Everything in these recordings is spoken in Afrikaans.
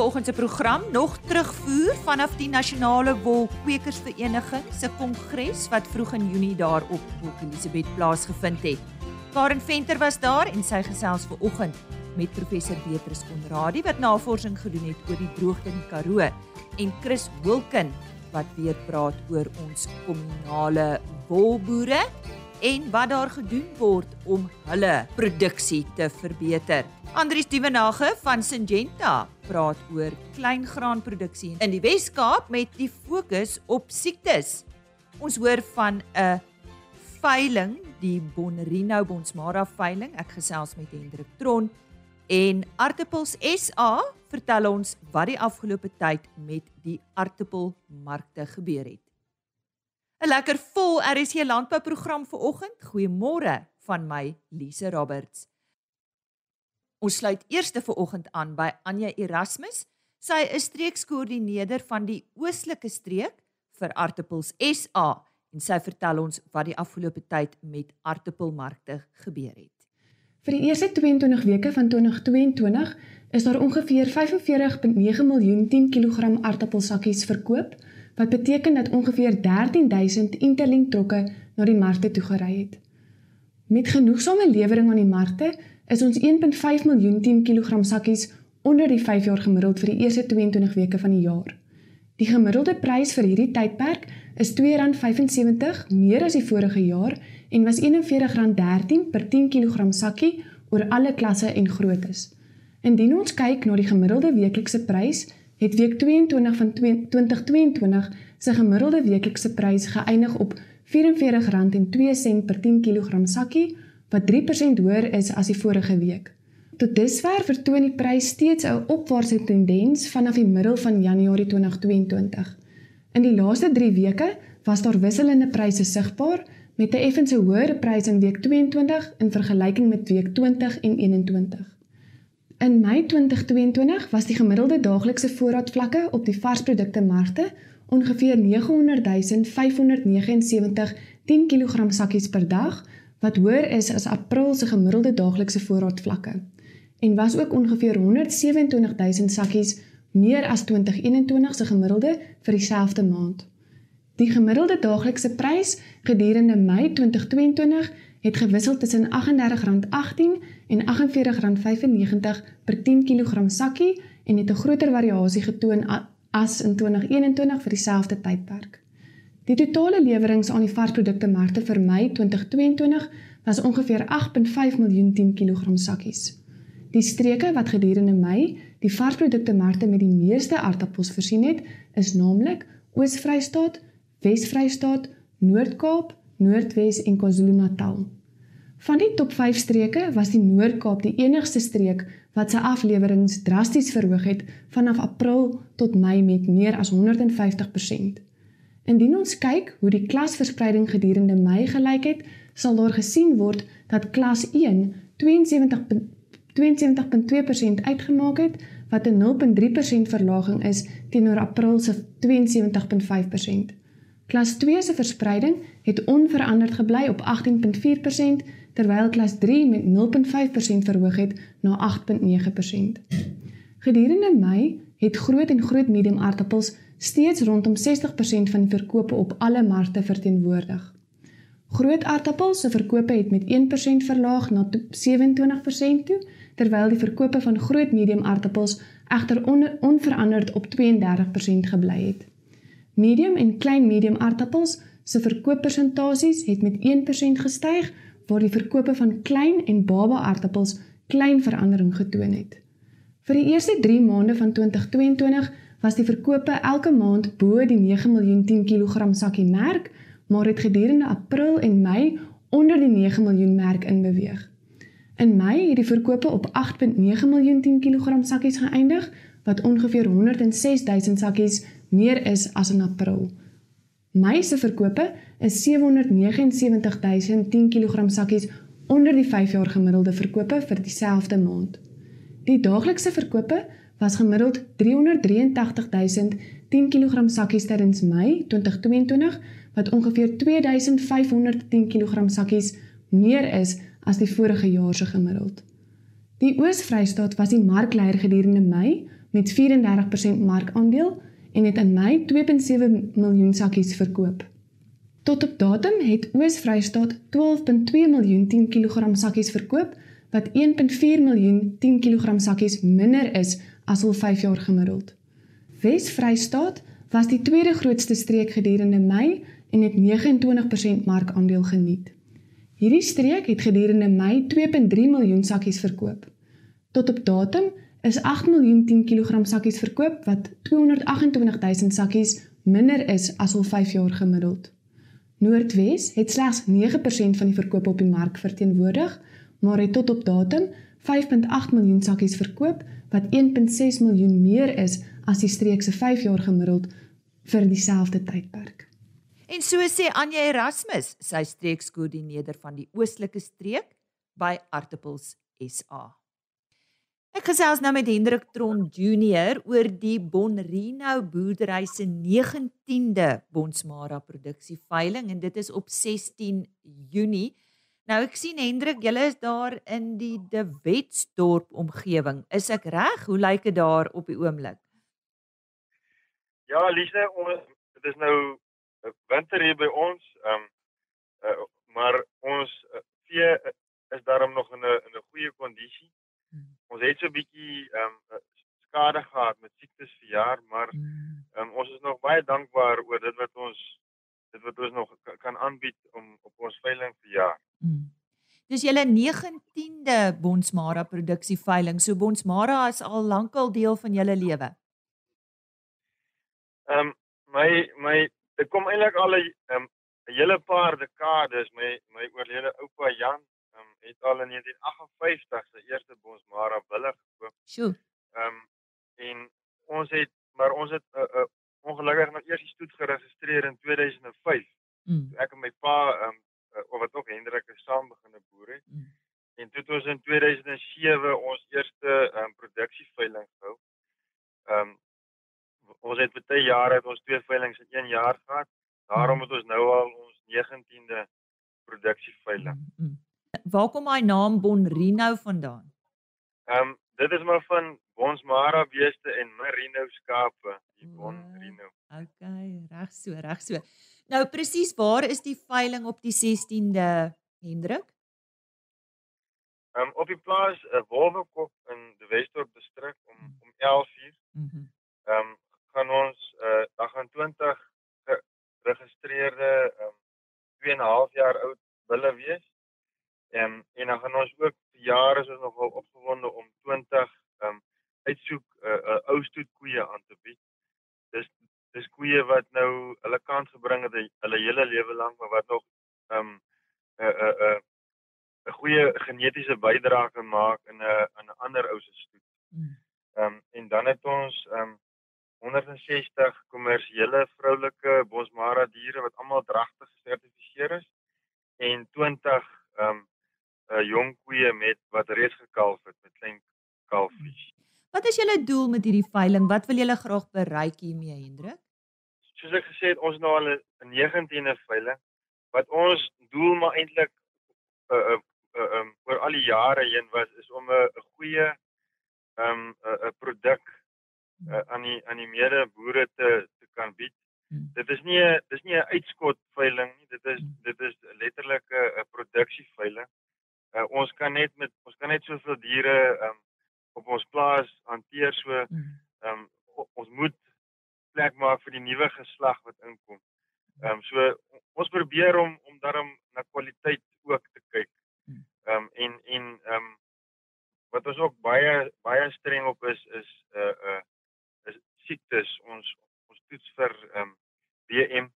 vanoggend se program nog terugvoer vanaf die Nasionale Wolkwekersvereniging se kongres wat vroeg in Junie daar op Hoek Elizabeth plaasgevind het. Karen Venter was daar en sy gesels vanoggend met professor Beatrice Konradi wat navorsing gedoen het oor die droogte in die Karoo en Chris Wilken wat weer praat oor ons kommunale wolboere en wat daar gedoen word om hulle produksie te verbeter. Andries Dievenage van Syngenta praat oor kleingraanproduksie in die Wes-Kaap met die fokus op siektes. Ons hoor van 'n veiling, die Bonrino Bonsmara veiling. Ek gesels met Hendrik Tron en Artipels SA vertel ons wat die afgelope tyd met die aartappelmarkte gebeur het. 'n Lekker vol RSC landbouprogram vir oggend. Goeiemôre van my Lise Roberts. Ons sluit eers te vanoggend aan by Anja Erasmus. Sy is streekskoördineerder van die oostelike streek vir Aartappels SA en sy vertel ons wat die afgelope tyd met aartappelmarkte gebeur het. Vir die eerste 22 weke van 2022 is daar ongeveer 45.9 miljoen 10 kg aartappelsakkies verkoop wat beteken dat ongeveer 13000 interlink trokke na die markte toe gery het. Met genoegsame lewering aan die markte is ons 1.5 miljoen 10 kg sakkies onder die 5 jaar gemiddeld vir die eerste 22 weke van die jaar. Die gemiddelde prys vir hierdie tydperk is R2.75 meer as die vorige jaar en was R41.13 per 10 kg sakkie oor alle klasse en groottes. Indien ons kyk na die gemiddelde weeklikse prys, het week 22 van 2022 se gemiddelde weeklikse prys geëindig op R44.02 per 10 kg sakkie, wat 3% hoër is as die vorige week. Tot dusver vertoon die prys steeds 'n opwaartse tendens vanaf die middel van Januarie 2022. In die laaste 3 weke was daar wisselende pryse sigbaar met 'n effense hoër prys in week 22 in vergelyking met week 20 en 21. In Mei 2022 was die gemiddelde daaglikse voorraadvlakke op die varsprodukte markte ongeveer 900.579 10 kg sakkies per dag, wat hoër is as April se gemiddelde daaglikse voorraadvlakke en was ook ongeveer 127.000 sakkies meer as 2021 se gemiddelde vir dieselfde maand. Die gemiddelde daaglikse prys gedurende Mei 2022 het gewissel tussen R38.18 en R48.95 per 10 kg sakkie en het 'n groter variasie getoon as in 2021 vir dieselfde tydperk. Die totale leweringe aan die varsprodukte markte vir Mei 2022 was ongeveer 8.5 miljoen 10 kg sakkies. Die streke wat gedurende Mei die varsprodukte markte met die meeste aardappels voorsien het, is naamlik Oos-Vrystaat, Wes-Vrystaat, Noord-Kaap, Noordwes en KwaZulu-Natal. Van die top 5 streke was die Noord-Kaap die enigste streek wat sy afleweringe drasties verhoog het vanaf April tot Mei met meer as 150%. Indien ons kyk hoe die klasverspreiding gedurende Mei gelyk het, sal daar gesien word dat klas 1 72 72.2% uitgemaak het wat 'n 0.3% verlaging is teenoor April se 72.5%. Klas 2 se verspreiding het onveranderd gebly op 18.4% terwyl klas 3 met 0.5% verhoog het na 8.9%. Gedurende Mei het groot en groot medium aardappels steeds rondom 60% van die verkope op alle markte verteenwoordig. Groot aardappels se verkope het met 1% verlaag na 27% toe, terwyl die verkope van groot medium aardappels egter on onveranderd op 32% gebly het. Medium en klein medium aardappels se verkooppersentasies het met 1% gestyg, waar die verkope van klein en baba aardappels klein verandering getoon het. Vir die eerste 3 maande van 2022 was die verkope elke maand bo die 9 miljoen 10 kg sakkie merk, maar het gedurende April en Mei onder die 9 miljoen merk inbeweeg. In Mei het die verkope op 8.9 miljoen 10 kg sakkies geëindig, wat ongeveer 106 000 sakkies meer is as in April. Mei se verkope is 779 000 10 kg sakkies onder die 5 jaar gemiddelde verkope vir dieselfde maand. Die daaglikse verkope was gemiddeld 383 010 kg sakkies tydens Mei 2022 wat ongeveer 2510 kg sakkies meer is as die vorige jaar se gemiddeld. Die Oos-Vrystaat was die markleier gedurende Mei met 34% markandeel en het in Mei 2.7 miljoen sakkies verkoop. Tot op datum het Oos-Vrystaat 12.2 miljoen 10 kg sakkies verkoop wat 1.4 miljoen 10 kg sakkies minder is as al 5 jaar gemiddeld. Wes-Vrystaat was die tweede grootste streek gedurende Mei en het 29% markandeel geniet. Hierdie streek het gedurende Mei 2.3 miljoen sakkies verkoop. Tot op datum is 8 miljoen 10 kg sakkies verkoop wat 228 000 sakkies minder is as al 5 jaar gemiddeld. Noordwes het slegs 9% van die verkoop op die mark verteenwoordig, maar het tot op datum 5.8 miljoen sakkies verkoop wat 1.6 miljoen meer is as die streek se 5 jaar gemiddeld vir dieselfde tydperk. En so sê Anje Erasmus, sy streekskoördineerder van die oostelike streek by Artappels SA. Ek gesels nou met Hendrik Tron Junior oor die Bonrino boerdery se 19de Bonsmara produksieveiling en dit is op 16 Junie. Nou ek sien Hendrik, julle is daar in die De Wetsdorp omgewing. Is ek reg? Hoe lyk dit daar op die oomblik? Ja, Lise, ons dit is nou 'n winter hier by ons. Ehm um, uh, maar ons uh, vee is daarom nog in 'n in 'n goeie kondisie. Hmm. Ons het so 'n bietjie ehm um, skade gehad met siektes vir jaar, maar hmm. ehm um, ons is nog baie dankbaar oor dit wat ons dit wat ons nog kan aanbied om op ons veiling vir jaar. Hmm. Dis julle 19de Bonsmara produksie veiling. So Bonsmara is al lankal deel van julle lewe. Ehm um, my my dit kom eintlik al 'n um, hele paar dekades my my oorlede oupa Jan um, het al in 1958 sy eerste Bonsmara bulle gekoop. Sjoe. Ehm um, en ons het maar ons het 'n uh, uh, ongelukkig nog eers die stoet geregistreer in 2005. Mm. Ek en my pa ehm um, uh, wat ook Hendrik is saam begin boer het. Mm. En toe ons in 2007 ons eerste ehm um, produksieveiling gehou. Ehm um, ons het baie jare het ons twee veilinge in 1 jaar gehad. Daarom het ons nou al ons 19de produksieveiling. Mm -hmm. Waar kom hy naam Bonrino vandaan? Ehm um, dit is maar van Bonsmara beeste en Merino skape, die Bonrino. Okay, reg so, reg so. Nou presies waar is die veiling op die 16de Hendrik? Ehm um, op die plaas uh, Wolwekop in die Wesdorp distrik om mm. om 11:00. Mhm. Mm ehm um, gaan ons uh daar gaan 20 geregistreerde um 2 en 'n half jaar oud bulle wees. En en dan gaan ons ook vir jare is ons nogal opgewonde om 20 um uitsoek 'n uh, uh, ou stoet koeie aan te bied. Dis koeie wat nou hulle kans gebring het hulle hele lewe lank maar wat nog um 'n uh, 'n uh, 'n uh, goeie genetiese bydrae kan maak in 'n in 'n ander ou se stoet. Hmm. Ehm um, en dan het ons ehm um, 160 kommersiële vroulike bosmara diere wat almal dragtig gesertifiseer is en 20 ehm um, uh, jong koeie met wat reeds gekalf het met klein kalfies. Wat is julle doel met hierdie veiling? Wat wil julle graag bereik hiermee, Hendrik? Soos ek gesê het, ons nou al 'n 19de veiling wat ons doel maar eintlik uh uh uh um, oor al die jare heen was is om 'n goeie ehm um, 'n produk uh, aan die aan die mede boere te te kan bied. Hmm. Dit is nie dis nie 'n uitskot veiling nie. Dit is hmm. dit is letterlik 'n produksieveiling. Uh, ons kan net met ons kan net soveel diere um, op ons plaas hanteer so um, ons moet plek maak vir die nuwe geslag wat inkom. Ehm um, so ons probeer om om daarom na kwaliteit ook te kyk. Ehm um, en en ehm um, wat ons ook baie baie streng op is is 'n uh, 'n uh, siektes ons ons toets vir ehm um, WM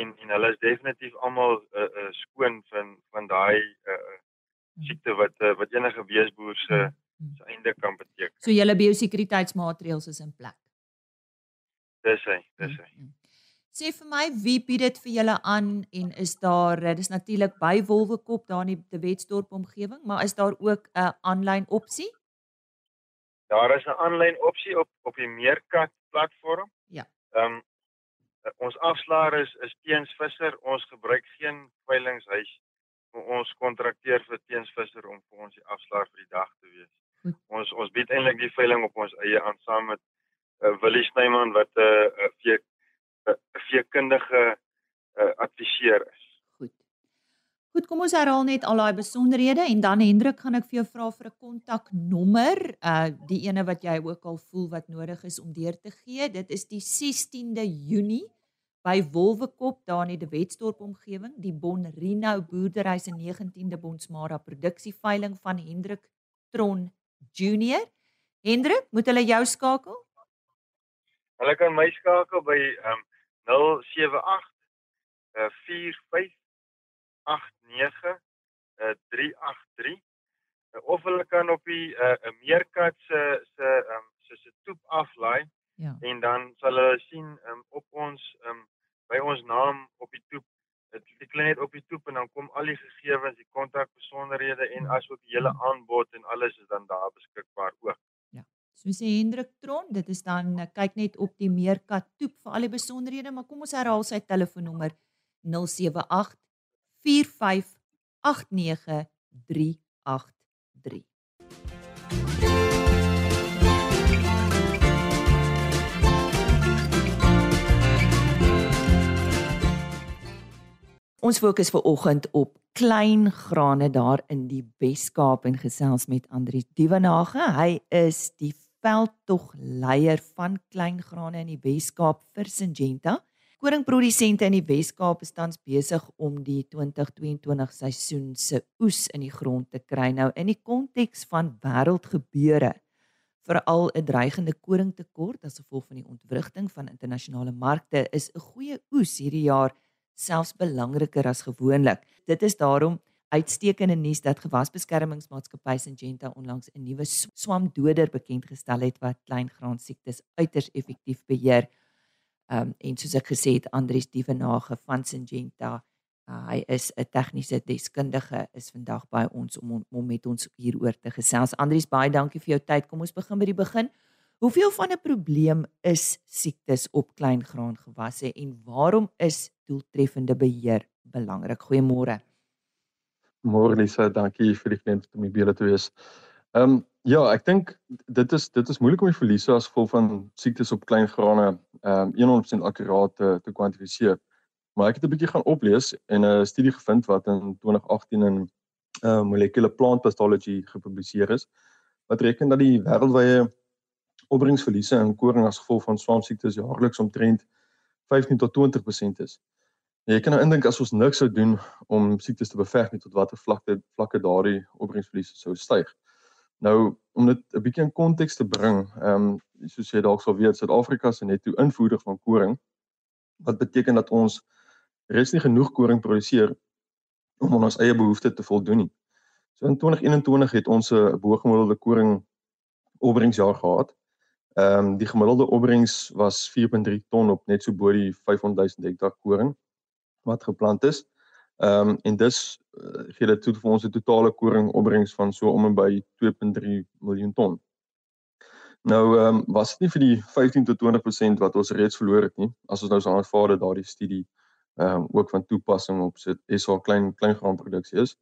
en en hulle is definitief almal 'n uh, uh, skoon van van daai uh, uh, siekte wat uh, wat enige weesboer se hmm. se einde kan beteken. So julle biosekuriteitsmaatreëls is in plek. Dis hy, dis hy. Hmm, hmm. Sê vir my wie bied dit vir julle aan en is daar dis natuurlik by Wolwekop daar in die Wetsdorp omgewing, maar is daar ook 'n aanlyn opsie? Daar is 'n aanlyn opsie op op die Meerkat platform. Ja. Ehm um, ons afslaer is is Teens Visser. Ons gebruik geen veilingshuis. Ons kontrakteer vir Teens Visser om vir ons die afslaer vir die dag te wees. Goed. Ons ons bied eintlik die veiling op ons eie aan saam met uh, Willie Snyman wat 'n uh, uh, vee 'n uh, veekundige uh, adviseur is. Goed. Goed, kom ons herhaal net al daai besonderhede en dan Hendrik gaan ek vir jou vra vir 'n kontaknommer, uh die ene wat jy ook al voel wat nodig is om deur te gee. Dit is die 16de Junie by Wolwekop daar in die Wetstorp omgewing, die Bonrino boerdery se 19de Bonsmara produksieveiling van Hendrik Tron Junior. Hendrik, moet hulle jou skakel? Hulle kan my skakel by um 078 uh 45 89 uh 383 uh, of hulle kan op die uh, meerkat se se um se se toep aflaai Ja. En dan sal hulle sien um, op ons um, by ons naam op die toep. Dit klik net op die toep en dan kom al die gegevens, die kontakbesonderhede en hmm. asook die hele aanbod en alles is dan daar beskikbaar ook. So sê Hendrik Tron, dit is dan eh, kyk net op die Meerkat toep vir al die besonderhede, maar kom ons herhaal sy telefoonnommer 078 45 89 383. Ons fokus ver oggend op klein grane daar in die Wes-Kaap en gesels met Andri Dievenage. Hy is die veldtogleier van klein grane in die Wes-Kaap vir Syngenta. Koringprodusente in die Wes-Kaap is tans besig om die 2022 seisoen se oes in die grond te kry. Nou in die konteks van wêreldgebeure, veral 'n dreigende koringtekort as gevolg van die ontwrigting van internasionale markte, is 'n goeie oes hierdie jaar selfs belangriker as gewoonlik. Dit is daarom uitstekende nuus dat gewasbeskermingsmaatskappy Syngenta onlangs 'n nuwe swamdoder bekend gestel het wat kleingraan siektes uiters effektief beheer. Um en soos ek gesê het Andries Dievenage van Syngenta, uh, hy is 'n tegniese deskundige is vandag by ons om om met ons hieroor te gesels. Andries, baie dankie vir jou tyd. Kom ons begin by die begin. Hoeveel van 'n probleem is siektes op kleingraan gewasse en waarom is doeltreffende beheer belangrik. Goeiemôre. Môre Lisa, dankie vir die geleentheid om hier te wees. Ehm um, ja, ek dink dit is dit is moeilik om die verliese as gevolg van siektes op klein grane ehm um, 100% akkuraat te, te kwantifiseer. Maar ek het 'n bietjie gaan oplees en 'n studie gevind wat in 2018 in uh, Molecular Plant Pathology gepubliseer is wat reken dat die wêreldwye opbrengsverliese in koring as gevolg van swamsiektes jaarliks omtrent 15 tot 20% is. Ja, jy kan nou indink as ons niks sou doen om siektes te beveg nie tot watter vlakke vlakke daardie opbrengsverliese sou styg. Nou om dit 'n bietjie in konteks te bring, ehm um, soos jy dalk sal weet, Suid-Afrika se netto invoerder van koring wat beteken dat ons res nie genoeg koring produseer om aan ons eie behoeftes te voldoen nie. So in 2021 het ons 'n bogemiddelde koring opbrengsjaar gehad. Ehm um, die gemiddelde opbrengs was 4.3 ton op net so bo die 500 000 hektaar koring wat geplant is. Ehm um, en dis uh, gee dit toe vir ons 'n totale koring opbrengs van so om en by 2.3 miljoen ton. Nou ehm um, was dit nie vir die 15 tot 20% wat ons reeds verloor het nie as ons nou so aanvaar dat daardie studie ehm um, ook van toepassing op sit SA klein klein graanproduksie is.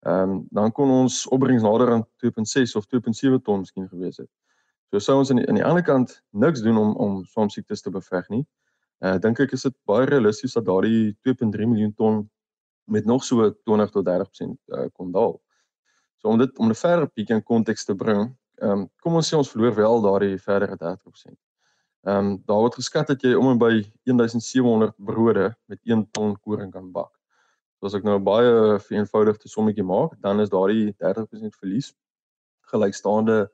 Ehm um, dan kon ons opbrengs nader aan 2.6 of 2.7 ton miskien gewees het. So sou ons aan die, aan die ander kant niks doen om om swamsiektes te beveg nie. Uh dink ek is dit baie realisties dat daardie 2.3 miljoen ton met nog so 20 tot 30% uh, kon daal. So om dit om 'n verder bietjie in konteks te bring, um, kom ons sê ons verloor wel daardie verdere 30%. Ehm um, daar word geskat dat jy om en by 1700 brode met 1 ton koring kan bak. So as ek nou 'n baie vereenvoudigde sommetjie maak, dan is daardie 30% verlies gelykstaande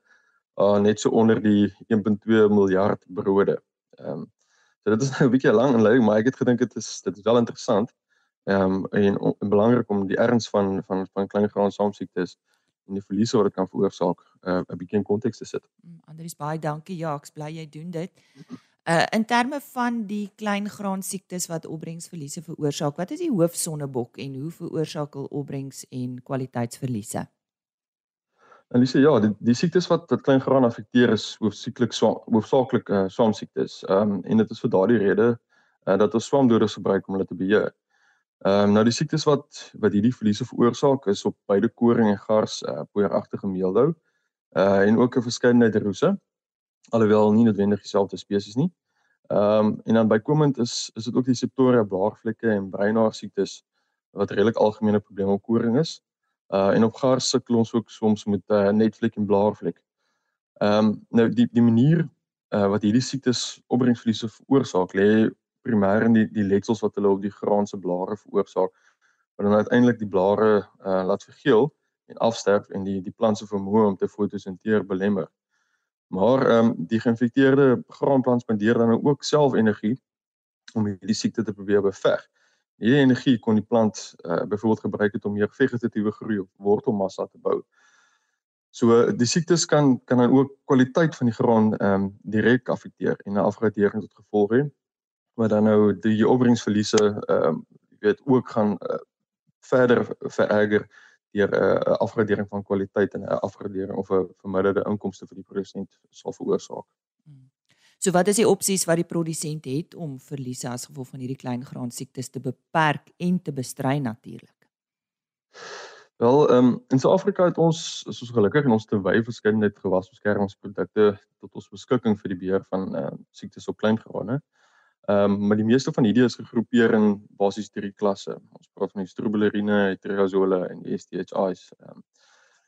uh net so onder die 1.2 miljard brode. Ehm um, So dit is nou 'n bietjie lank en leuk, maar ek het gedink dit is dit is wel interessant. Ehm um, en, en belangrik om die erns van van van klein graan saamsiektes en die verliese wat dit kan veroorsaak uh, 'n uh, bietjie in konteks te sit. Mm, Andries baie dankie. Ja, ek bly jy doen dit. Uh in terme van die klein graan siektes wat opbrengsverliese veroorsaak, wat is die hoofsonnebok en hoe veroorsaak hulle opbrengs en kwaliteitsverliese? En dis ja, die die siektes wat wat klein graan affekteer is hoofsaaklik hoofsaaklik uh, swamsiektes. Ehm um, en dit is vir daardie rede uh, dat ons swamdoders gebruik om hulle te beheer. Ehm um, nou die siektes wat wat hierdie verliese veroorsaak is op beide koring en gars uh, poeieragtige meeldou. uh en ook 'n verskeidenheid roese alhoewel nie noodwendig dieselfde spesies nie. Ehm um, en dan bykomend is is dit ook die septoria blaarvlekke en bruinhaar siektes wat redelik algemene probleme op koring is. Uh en op gaar sukkel ons ook soms met uh, netvlek en blaarvlek. Ehm um, nou die die manier uh wat hierdie siektes opbrengsverliese veroorsaak lê primêr in die die letsels wat hulle op die graan se blare veroorsaak wat dan uiteindelik die blare uh laat vergeel en afsterf en die die plant se vermoë om te fotosinteer belemmer. Maar ehm um, die geïnfekteerde graanplant spandeer dan ook self energie om hierdie siekte te probeer beveg. Hierdie energie kon die plant uh, byvoorbeeld gebruik het om meer vegetatiewe groei of wortelmassa te bou. So die siektes kan kan dan ook kwaliteit van die graan ehm um, direk affekteer en 'n afgradering tot gevolg hê. Maar dan nou die opbrengsverliese ehm um, jy weet ook gaan uh, verder vererger deur 'n uh, afgradering van kwaliteit en 'n afgradering of 'n verminderde inkomste vir die produsent sal veroorsaak. Hmm. So wat is die opsies wat die produsent het om verliese as gevolg van hierdie klein graan siektes te beperk en te bestry natuurlik? Wel, ehm um, in Suid-Afrika het ons is ons gelukkig en ons te wy verskeidenheid gewasbeskermingsprodukte tot ons beskikking vir die beheer van ehm uh, siektes op klein grane. Ehm um, maar die meeste van hierdie is gegroepeer in basies drie klasse. Ons praat van die strobiluline, triazole en STHIs. Ehm um,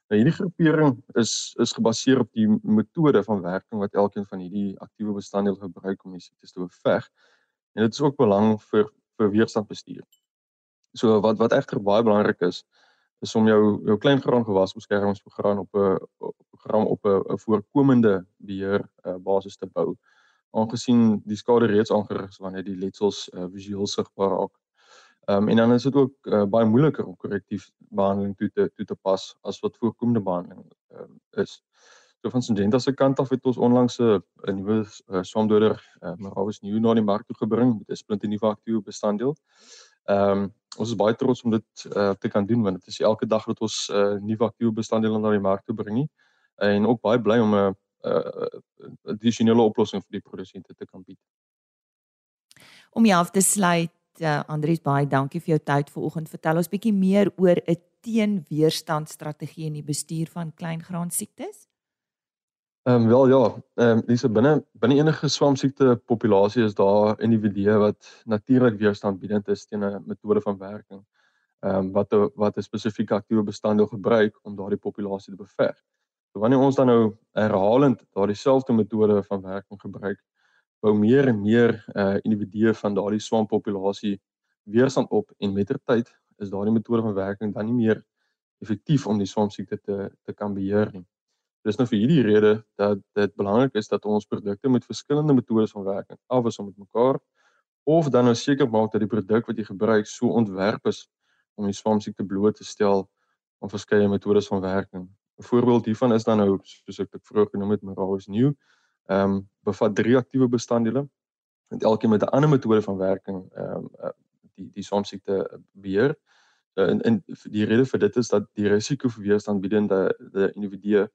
nou hierdie groepering is is gebaseer op die metode van werking wat elkeen van hierdie aktiewe bestanddele gebruik om die siektes te beveg. En dit is ook belangrik vir vir weerstandbestuur. So wat wat egter baie belangrik is, is om jou jou klein graan gewas beskermingsprogram op 'n program op 'n voorkomende beheer uh, basis te bou aangesien die skade reeds aangerig is wanneer die letsels uh, visueel sigbaar raak. Ehm um, en dan is dit ook uh, baie moeiliker om korrektief behandeling toe te toe te pas as wat voorkomende behandeling um, is. So van Syngenta se kant af het ons onlangs 'n nuwe uh, swamdoder, uh, Maravus New na die mark toe gebring met 'n splinte nuwe aktiewe bestanddeel. Ehm um, ons is baie trots om dit uh, te kan doen want dit is elke dag wat ons uh, nuwe aktiewe bestanddeel na die mark toe bring nie. En ook baie bly om 'n uh, addisionele oplossing vir die produsente te kan bied. Om jy af te sluit, uh, Andries baie dankie vir jou tyd vanoggend. Vertel ons bietjie meer oor 'n teenweerstandstrategie in die bestuur van kleingraan siektes. Ehm um, wel ja, ehm um, dis binne binne enige swamsiekte populasie is daar individue wat natuurlik weerstandbiedend is teen 'n metode van werking. Ehm um, wat wat 'n spesifieke aktiewe bestanddeel gebruik om daardie populasie te beveg. So wanneer ons dan nou herhalend daardie selfde metode van werking gebruik, bou meer en meer uh individue van daardie swampopulasie weerstand op en mettertyd is daardie metode van werking dan nie meer effektief om die swampsiekte te te kan beheer nie. Dis nou vir hierdie rede dat dit belangrik is dat ons produkte met verskillende metodes van werking afwissel met mekaar of dan nou seker maak dat die produk wat jy gebruik so ontwerp is om die swampsiekte bloot te stel aan verskeie metodes van werking. 'n Voorbeeld hiervan is dan nou soos ek dit vroeër genoem het, Meralis New. Ehm um, bevat drie aktiewe bestanddele en elkeen met 'n ander metode van werking ehm um, die die swamsiekte beheer. En en die rede vir dit is dat die risiko vir weerstandbiedende die individue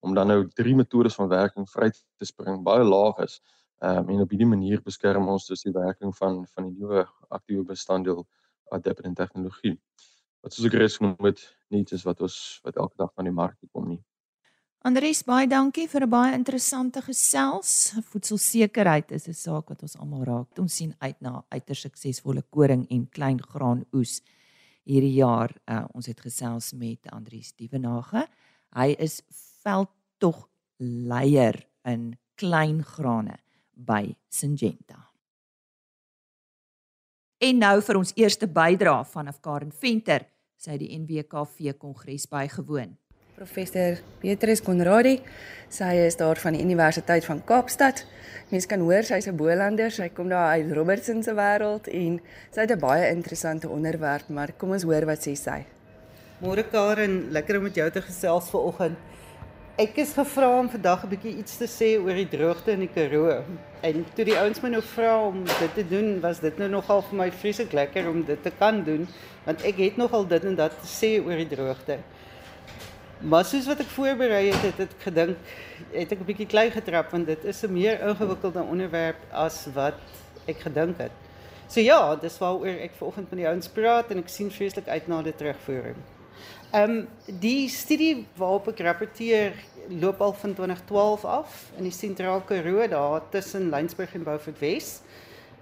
om dan nou drie metodes van werking vry te spring baie laag is. Ehm um, en op hierdie manier beskerm ons dus die werking van van die nuwe aktiewe bestanddeel adaptive tegnologie wat soos ek reeds genoem het, nie iets is wat ons wat elke dag van die mark kom nie. Andries, baie dankie vir 'n baie interessante gesels. Voedselsekerheid is 'n saak wat ons almal raak. Ons sien uit na uiters suksesvolle koring en klein graan oes hierdie jaar. Uh, ons het gesels met Andries Dievenage. Hy is veldtog leier in klein grane by Syngenta. En nou vir ons eerste bydra vanaf Karen Venter, sy het die NWKV kongres bygewoon. Professor Petrus Konradi, sy is daar van die Universiteit van Kaapstad. Mens kan hoor sy's 'n Bolander, sy kom daar uit Robertson se wêreld en sy het 'n baie interessante onderwerp, maar kom ons hoor wat sê sy. Môre Karen, lekker om met jou te gesels vanoggend. Ek is gevra om vandag 'n bietjie iets te sê oor die droogte in die Karoo. En toe die ouens my nou vra om dit te doen, was dit nou nogal vir my vreeslik lekker om dit te kan doen, want ek het nogal dit en dat te sê oor die droogte. Maar soos wat ek voorberei het, het ek gedink het ek 'n bietjie klei getrap want dit is 'n meer ingewikkelde onderwerp as wat ek gedink het. So ja, dis waaroor ek vanoggend met die ouens praat en ek sien vreeslik uit na die terugvoering. Ehm um, die studie waarop ek rapporteer loop al van 2012 af in die Sentraal Karoo daar tussen Lensburg en Beaufort Wes.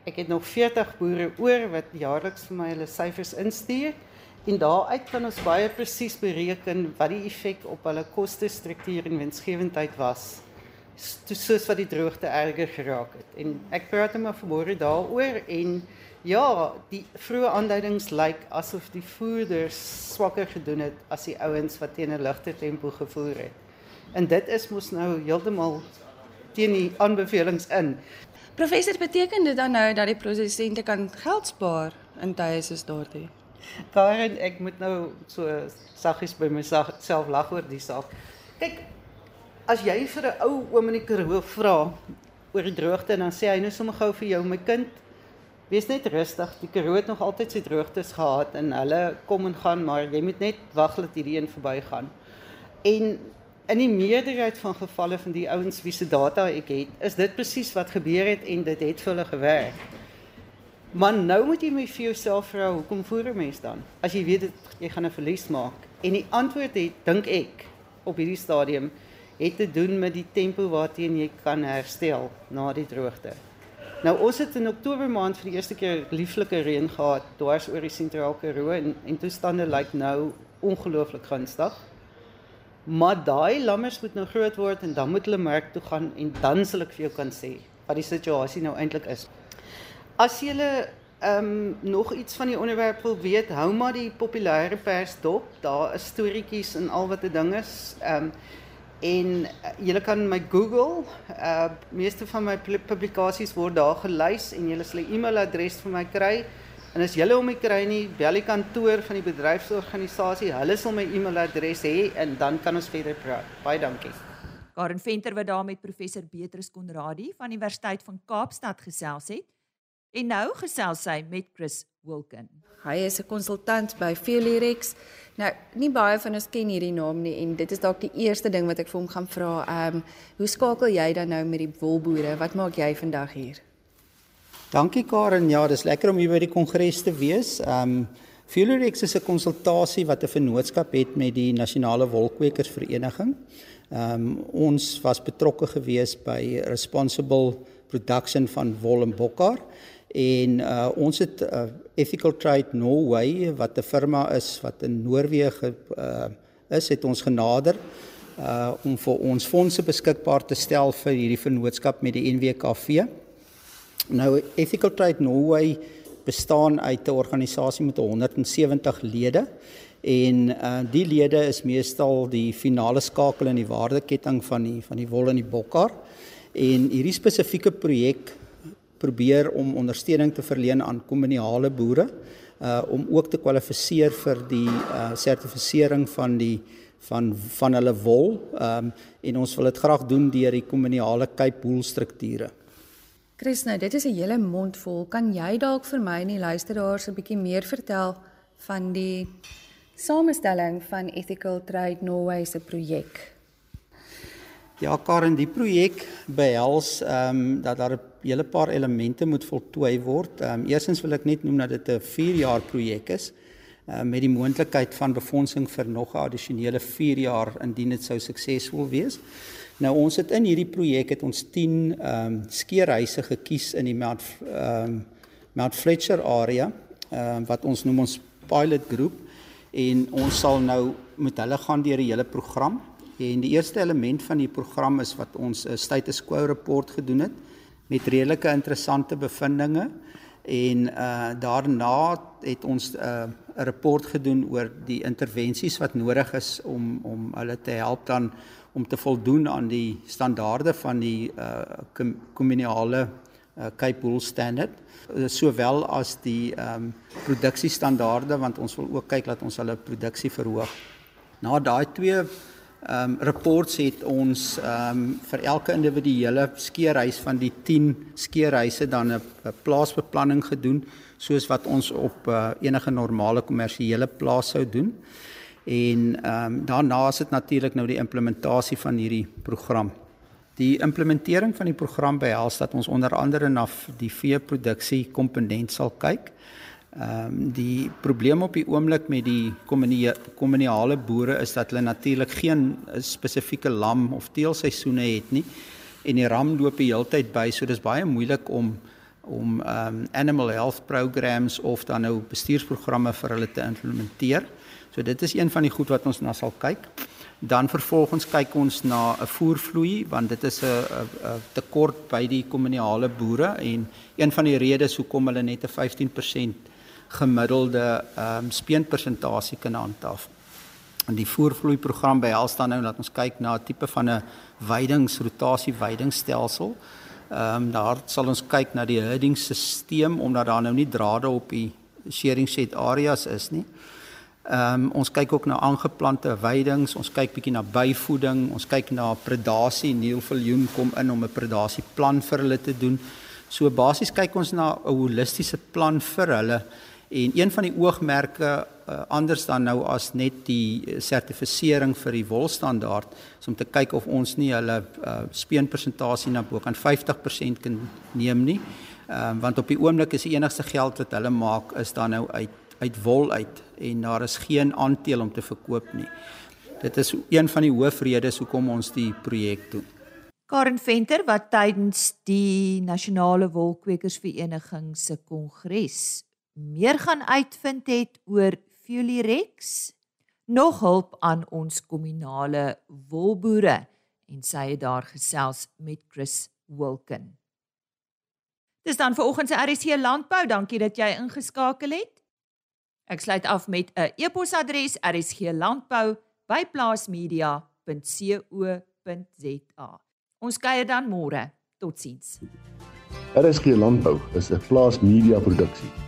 Ek het nog 40 boere oor wat jaarliks vir my hulle syfers instuur en daaruit kan ons baie presies bereken wat die effek op hulle kostestruktuur en winsgewendheid was soos wat die droogte erger geraak het. En ek praat net maar vanmôre daaroor en ja, die vroeë aanduidings lyk asof die voerders swakker gedoen het as die ouens wat teen 'n ligte tempo gevoer het. En dit is mos nou heeltemal teen die aanbevelings in. Professor, beteken dit dan nou dat die produsente kan geld spaar in tye soos daardie? Karen, ek moet nou so saggies by myself lag oor die saak. Kyk, as jy vir 'n ou oom in die Karoo vra oor die droogte en dan sê hy nou sommer gou vir jou my kind wees net rustig. Die Karoo het nog altyd sy droogtes gehad en hulle kom en gaan maar jy moet net wag dat hierdie een verbygaan. En in die meerderheid van gevalle van die ouens wie se data ek het is dit presies wat gebeur het en dit het vir hulle gewerk maar nou moet jy my vir jouself vra hoekom voer 'n mens dan as jy weet dit jy gaan 'n verlies maak en die antwoord het dink ek op hierdie stadium het te doen met die tempo waarteen jy kan herstel na die droogte. Nou ons het in Oktober maand vir die eerste keer lieflike reën gehad dwars oor die sentraal Karoo en en toestande lyk nou ongelooflik gunstig. Maar daai lammers moet nou groot word en dan moet hulle mark toe gaan en dan sal ek vir jou kan sê wat die situasie nou eintlik is. As jy ehm um, nog iets van die onderwerp wil weet, hou maar die populêre pers dop. Daar is storieetjies en al wat 'n ding is. Ehm um, en uh, julle kan my Google. Uh meeste van my publikasies word daar gelys en julle sal 'n e-mailadres vir my kry. En as julle hom nie kry nie, bel die kantoor van die bedryfsorganisasie. Hulle sal my e-mailadres hê en dan kan ons verder praat. Baie dankie. Karen Venter wat daar met professor Beatrice Konradi van Universiteit van Kaapstad gesels het. En nou gesels sy met Chris Wilken. Hy is 'n konsultant by Felirex. Nou, nie baie van ons ken hierdie naam nie en dit is dalk die eerste ding wat ek vir hom gaan vra. Ehm, um, hoe skakel jy dan nou met die wolboere? Wat maak jy vandag hier? Dankie Karen. Ja, dis lekker om hier by die kongres te wees. Ehm um, Felirex is 'n konsultasie wat 'n vennootskap het met die Nasionale Wolkwekersvereniging. Ehm um, ons was betrokke gewees by Responsible Production van wol en bokkar en uh, ons het uh, Ethical Trade Norway wat 'n firma is wat in Noorwe uh, is het ons genader uh, om vir ons fondse beskikbaar te stel vir hierdie vennootskap met die NWKV. Nou Ethical Trade Norway bestaan uit 'n organisasie met 170 lede en uh, die lede is meestal die finale skakel in die waardeketting van die van die wol en die bokkar en hierdie spesifieke projek probeer om ondersteuning te verleen aan kommunale boere uh om ook te kwalifiseer vir die uh sertifisering van die van van hulle wol. Um en ons wil dit graag doen deur die kommunale Cape Wool strukture. Chris, nou dit is 'n hele mond vol. Kan jy dalk vir my en die luisteraars 'n bietjie meer vertel van die samestelling van Ethical Trade Norway se projek? Ja, Karen, die projek behels ehm um, dat daar 'n hele paar elemente moet voltooi word. Ehm um, eerstens wil ek net noem dat dit 'n 4 jaar projek is uh, met die moontlikheid van befondsing vir nog 'n addisionele 4 jaar indien dit sou suksesvol wees. Nou ons het in hierdie projek het ons 10 ehm um, skeerhuise gekies in die Mount ehm um, Mount Fletcher area ehm um, wat ons noem ons pilot groep en ons sal nou met hulle gaan deur die hele program En die eerste element van die program is wat ons 'n status quo report gedoen het met redelike interessante bevindinge en uh daarna het ons 'n uh, 'n rapport gedoen oor die intervensies wat nodig is om om hulle te help dan om te voldoen aan die standaarde van die uh kommunale uh, Cape Wool standard sowel as die ehm um, produksiestandaarde want ons wil ook kyk dat ons hulle produksie verhoog. Na daai twee ehm um, reports het ons ehm um, vir elke individuele skeerhuis van die 10 skeerhuise dan 'n plaasbeplanning gedoen soos wat ons op uh, enige normale kommersiële plaas sou doen. En ehm um, daarna is dit natuurlik nou die implementasie van hierdie program. Die implementering van die program behels dat ons onder andere na die veeproduksie komponent sal kyk. Ehm um, die probleem op die oomblik met die kommunale boere is dat hulle natuurlik geen spesifieke lam of teelseisoene het nie en die ram loop die hele tyd by so dis baie moeilik om om ehm um, animal health programs of dan nou bestuursprogramme vir hulle te implementeer. So dit is een van die goed wat ons na sal kyk. Dan vervolgens kyk ons na 'n voervloei want dit is 'n tekort by die kommunale boere en een van die redes hoekom hulle net 'n 15% gemiddelde ehm um, speenpersentasie kan handhaaf. En die voervloei program behels dan nou dat ons kyk na 'n tipe van 'n weidingsrotasie weidingstelsel. Ehm um, daar sal ons kyk na die herdingsstelsel omdat daar nou nie drade op die sharing set areas is nie. Ehm um, ons kyk ook na aangeplante weidings, ons kyk bietjie na byvoeding, ons kyk na predasie. Neil Viljoen kom in om 'n predasieplan vir hulle te doen. So basies kyk ons na 'n holistiese plan vir hulle en een van die oogmerke uh, anders dan nou as net die sertifisering vir die wolstandaard is om te kyk of ons nie hulle uh, speenpersentasie na bo kan 50% kan neem nie. Ehm um, want op die oomblik is die enigste geld wat hulle maak is dan nou uit uit wol uit en daar is geen aandeel om te verkoop nie. Dit is een van die hoofredes hoekom ons die projek doen. Karen Venter wat tydens die Nasionale Wolkwekersvereniging se kongres meer gaan uitvind het oor Fulirex, nog hulp aan ons kommunale wolboere en sy het daar gesels met Chris Wilken. Dis dan vir oggend se RC Landbou. Dankie dat jy ingeskakel het. Ek sluit af met 'n e-posadres rsglandbou@plaasmedia.co.za. Ons kuier dan môre. Totsiens. RSG Landbou is 'n plaasmedia produksie